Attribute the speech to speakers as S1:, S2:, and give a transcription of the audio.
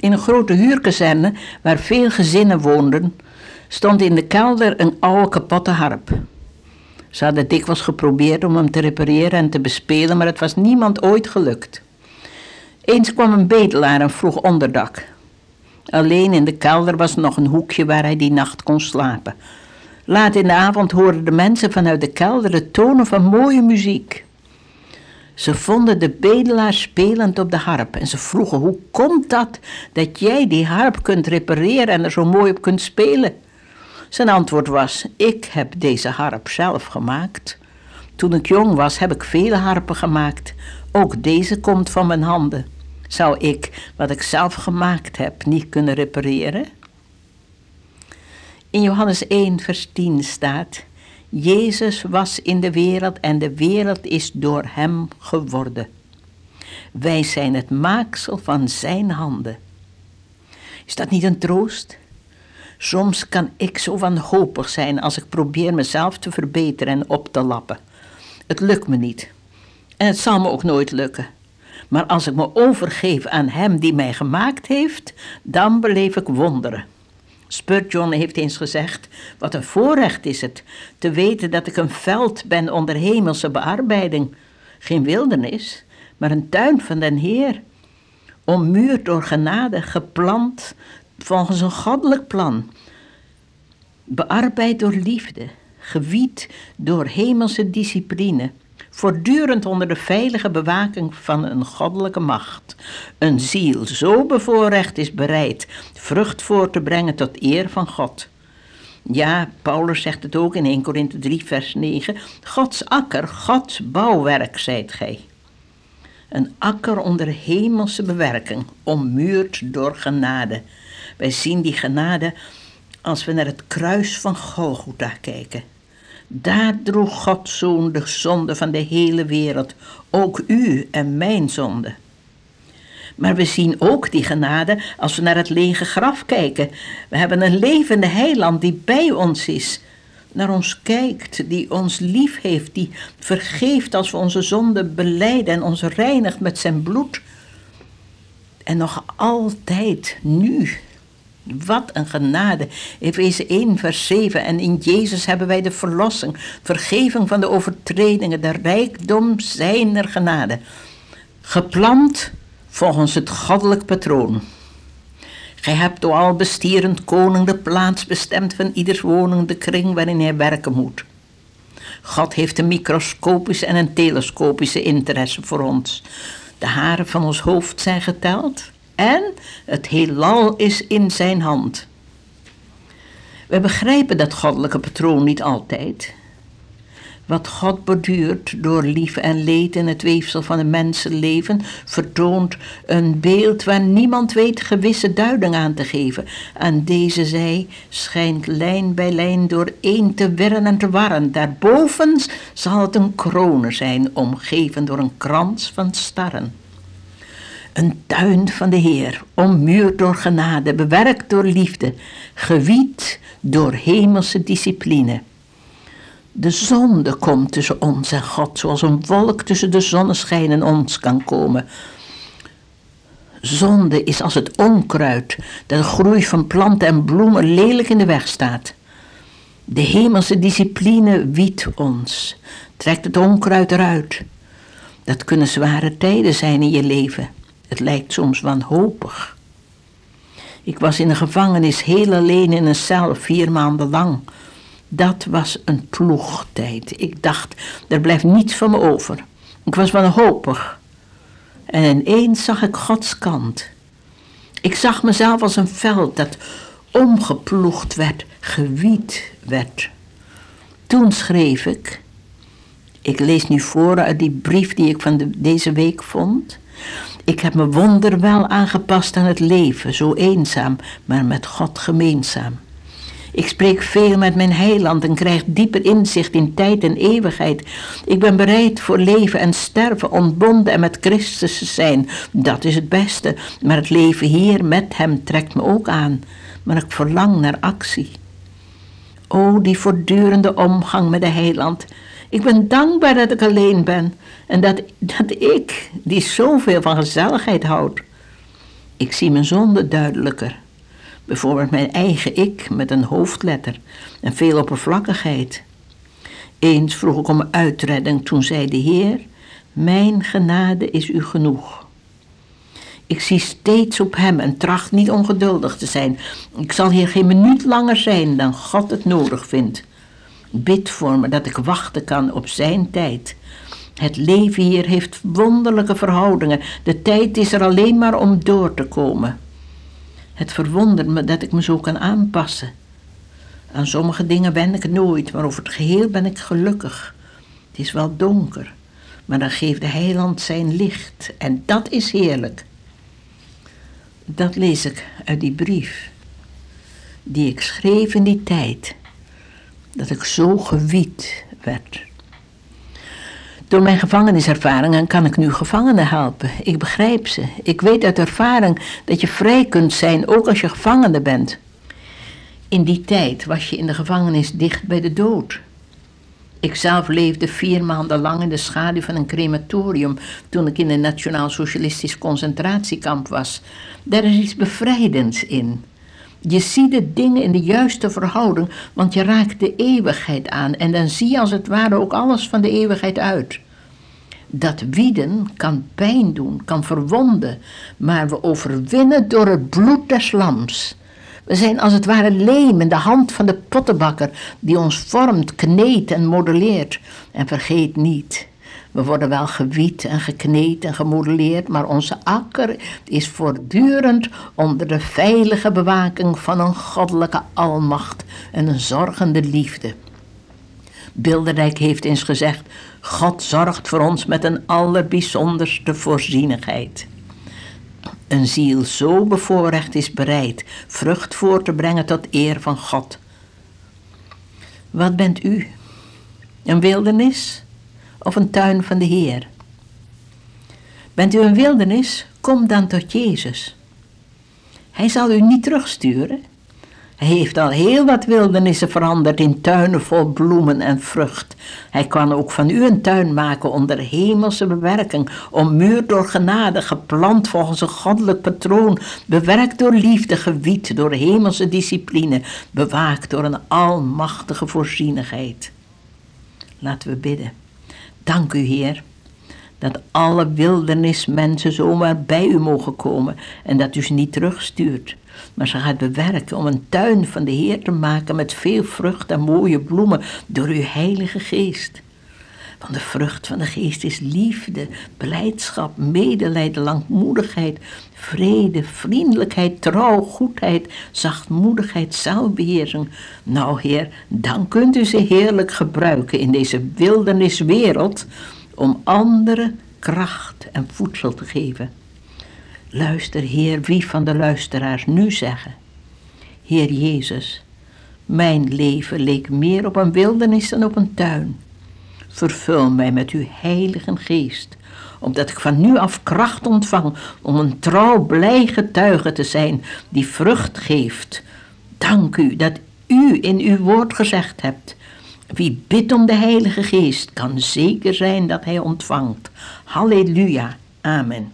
S1: In een grote huurkazerne waar veel gezinnen woonden, stond in de kelder een oude kapotte harp. Ze hadden dikwijls geprobeerd om hem te repareren en te bespelen, maar het was niemand ooit gelukt. Eens kwam een bedelaar en vroeg onderdak. Alleen in de kelder was nog een hoekje waar hij die nacht kon slapen. Laat in de avond hoorden de mensen vanuit de kelder de tonen van mooie muziek. Ze vonden de bedelaar spelend op de harp en ze vroegen: Hoe komt dat dat jij die harp kunt repareren en er zo mooi op kunt spelen? Zijn antwoord was: Ik heb deze harp zelf gemaakt. Toen ik jong was, heb ik vele harpen gemaakt. Ook deze komt van mijn handen. Zou ik wat ik zelf gemaakt heb niet kunnen repareren? In Johannes 1, vers 10 staat: Jezus was in de wereld en de wereld is door hem geworden. Wij zijn het maaksel van zijn handen. Is dat niet een troost? Soms kan ik zo wanhopig zijn als ik probeer mezelf te verbeteren en op te lappen. Het lukt me niet. En het zal me ook nooit lukken. Maar als ik me overgeef aan Hem die mij gemaakt heeft, dan beleef ik wonderen. Spurgeon heeft eens gezegd: Wat een voorrecht is het te weten dat ik een veld ben onder hemelse bearbeiding. Geen wildernis, maar een tuin van den Heer. Ommuurd door genade, geplant volgens een goddelijk plan. Bearbeid door liefde, gewied door hemelse discipline voortdurend onder de veilige bewaking van een goddelijke macht. Een ziel zo bevoorrecht is bereid vrucht voor te brengen tot eer van God. Ja, Paulus zegt het ook in 1 Korinthe 3, vers 9. Gods akker, Gods bouwwerk, zijt gij. Een akker onder hemelse bewerking, ommuurd door genade. Wij zien die genade als we naar het kruis van Golgotha kijken. Daar droeg Gods zoon de zonde van de hele wereld, ook u en mijn zonde. Maar we zien ook die genade als we naar het lege graf kijken. We hebben een levende heiland die bij ons is, naar ons kijkt, die ons lief heeft, die vergeeft als we onze zonde beleiden en ons reinigt met zijn bloed. En nog altijd, nu, wat een genade. Efeze 1, vers 7. En in Jezus hebben wij de verlossing, vergeving van de overtredingen, de rijkdom zijner genade. Geplant volgens het goddelijk patroon. Gij hebt door al bestierend koning de plaats bestemd van ieders woning, de kring waarin hij werken moet. God heeft een microscopische en een telescopische interesse voor ons. De haren van ons hoofd zijn geteld en het heelal is in zijn hand. We begrijpen dat goddelijke patroon niet altijd. Wat God borduurt door lief en leed in het weefsel van een mensenleven, vertoont een beeld waar niemand weet gewisse duiding aan te geven. Aan deze zij schijnt lijn bij lijn door één te wirren en te warren. Daarboven zal het een kronen zijn, omgeven door een krans van starren. Een tuin van de Heer, ommuurd door genade, bewerkt door liefde, gewied door hemelse discipline. De zonde komt tussen ons en God, zoals een wolk tussen de zonneschijn en ons kan komen. Zonde is als het onkruid dat de groei van planten en bloemen lelijk in de weg staat. De hemelse discipline wiedt ons, trekt het onkruid eruit. Dat kunnen zware tijden zijn in je leven. Het lijkt soms wanhopig. Ik was in de gevangenis heel alleen in een cel, vier maanden lang. Dat was een ploegtijd. Ik dacht, er blijft niets van me over. Ik was wanhopig. En ineens zag ik Gods kant. Ik zag mezelf als een veld dat omgeploegd werd, gewied werd. Toen schreef ik, ik lees nu voor uit die brief die ik van de, deze week vond. Ik heb me wonderwel aangepast aan het leven, zo eenzaam, maar met God gemeenzaam. Ik spreek veel met mijn heiland en krijg dieper inzicht in tijd en eeuwigheid. Ik ben bereid voor leven en sterven, ontbonden en met Christus te zijn. Dat is het beste, maar het leven hier met hem trekt me ook aan. Maar ik verlang naar actie. O, die voortdurende omgang met de heiland. Ik ben dankbaar dat ik alleen ben en dat, dat ik, die zoveel van gezelligheid houdt, Ik zie mijn zonde duidelijker. Bijvoorbeeld mijn eigen ik met een hoofdletter en veel oppervlakkigheid. Eens vroeg ik om uitredding, toen zei de Heer: Mijn genade is u genoeg. Ik zie steeds op Hem en tracht niet ongeduldig te zijn. Ik zal hier geen minuut langer zijn dan God het nodig vindt. Bid voor me dat ik wachten kan op Zijn tijd. Het leven hier heeft wonderlijke verhoudingen. De tijd is er alleen maar om door te komen. Het verwondert me dat ik me zo kan aanpassen. Aan sommige dingen ben ik nooit, maar over het geheel ben ik gelukkig. Het is wel donker, maar dan geeft de heiland zijn licht en dat is heerlijk. Dat lees ik uit die brief die ik schreef in die tijd, dat ik zo gewied werd. Door mijn gevangeniservaringen kan ik nu gevangenen helpen. Ik begrijp ze. Ik weet uit ervaring dat je vrij kunt zijn, ook als je gevangene bent. In die tijd was je in de gevangenis dicht bij de dood. Ik zelf leefde vier maanden lang in de schaduw van een crematorium toen ik in een Nationaal Socialistisch concentratiekamp was. Daar is iets bevrijdends in. Je ziet de dingen in de juiste verhouding, want je raakt de eeuwigheid aan en dan zie je als het ware ook alles van de eeuwigheid uit. Dat wieden kan pijn doen, kan verwonden, maar we overwinnen door het bloed des lams. We zijn als het ware leem in de hand van de pottenbakker die ons vormt, kneedt en modelleert. En vergeet niet, we worden wel gewied en gekneed en gemodelleerd, maar onze akker is voortdurend onder de veilige bewaking van een goddelijke almacht en een zorgende liefde. Bilderijk heeft eens gezegd: God zorgt voor ons met een allerbijzonderste voorzienigheid. Een ziel zo bevoorrecht is bereid vrucht voor te brengen tot eer van God. Wat bent u? Een wildernis of een tuin van de Heer? Bent u een wildernis? Kom dan tot Jezus. Hij zal u niet terugsturen. Hij heeft al heel wat wildernissen veranderd in tuinen vol bloemen en vrucht. Hij kan ook van u een tuin maken onder hemelse bewerking, muur door genade, geplant volgens een goddelijk patroon, bewerkt door liefde, gewied door hemelse discipline, bewaakt door een almachtige voorzienigheid. Laten we bidden. Dank u, Heer, dat alle wildernismensen zomaar bij u mogen komen en dat u ze niet terugstuurt maar ze gaat bewerken om een tuin van de Heer te maken met veel vrucht en mooie bloemen door uw Heilige Geest. Want de vrucht van de Geest is liefde, blijdschap, medelijden, langmoedigheid, vrede, vriendelijkheid, trouw, goedheid, zachtmoedigheid, zelfbeheersing. Nou, Heer, dan kunt u ze heerlijk gebruiken in deze wilderniswereld om anderen kracht en voedsel te geven. Luister, Heer, wie van de luisteraars nu zeggen: Heer Jezus, mijn leven leek meer op een wildernis dan op een tuin. Vervul mij met uw heilige geest, omdat ik van nu af kracht ontvang om een trouw, blij getuige te zijn die vrucht geeft. Dank u dat u in uw woord gezegd hebt. Wie bidt om de Heilige Geest kan zeker zijn dat hij ontvangt. Halleluja. Amen.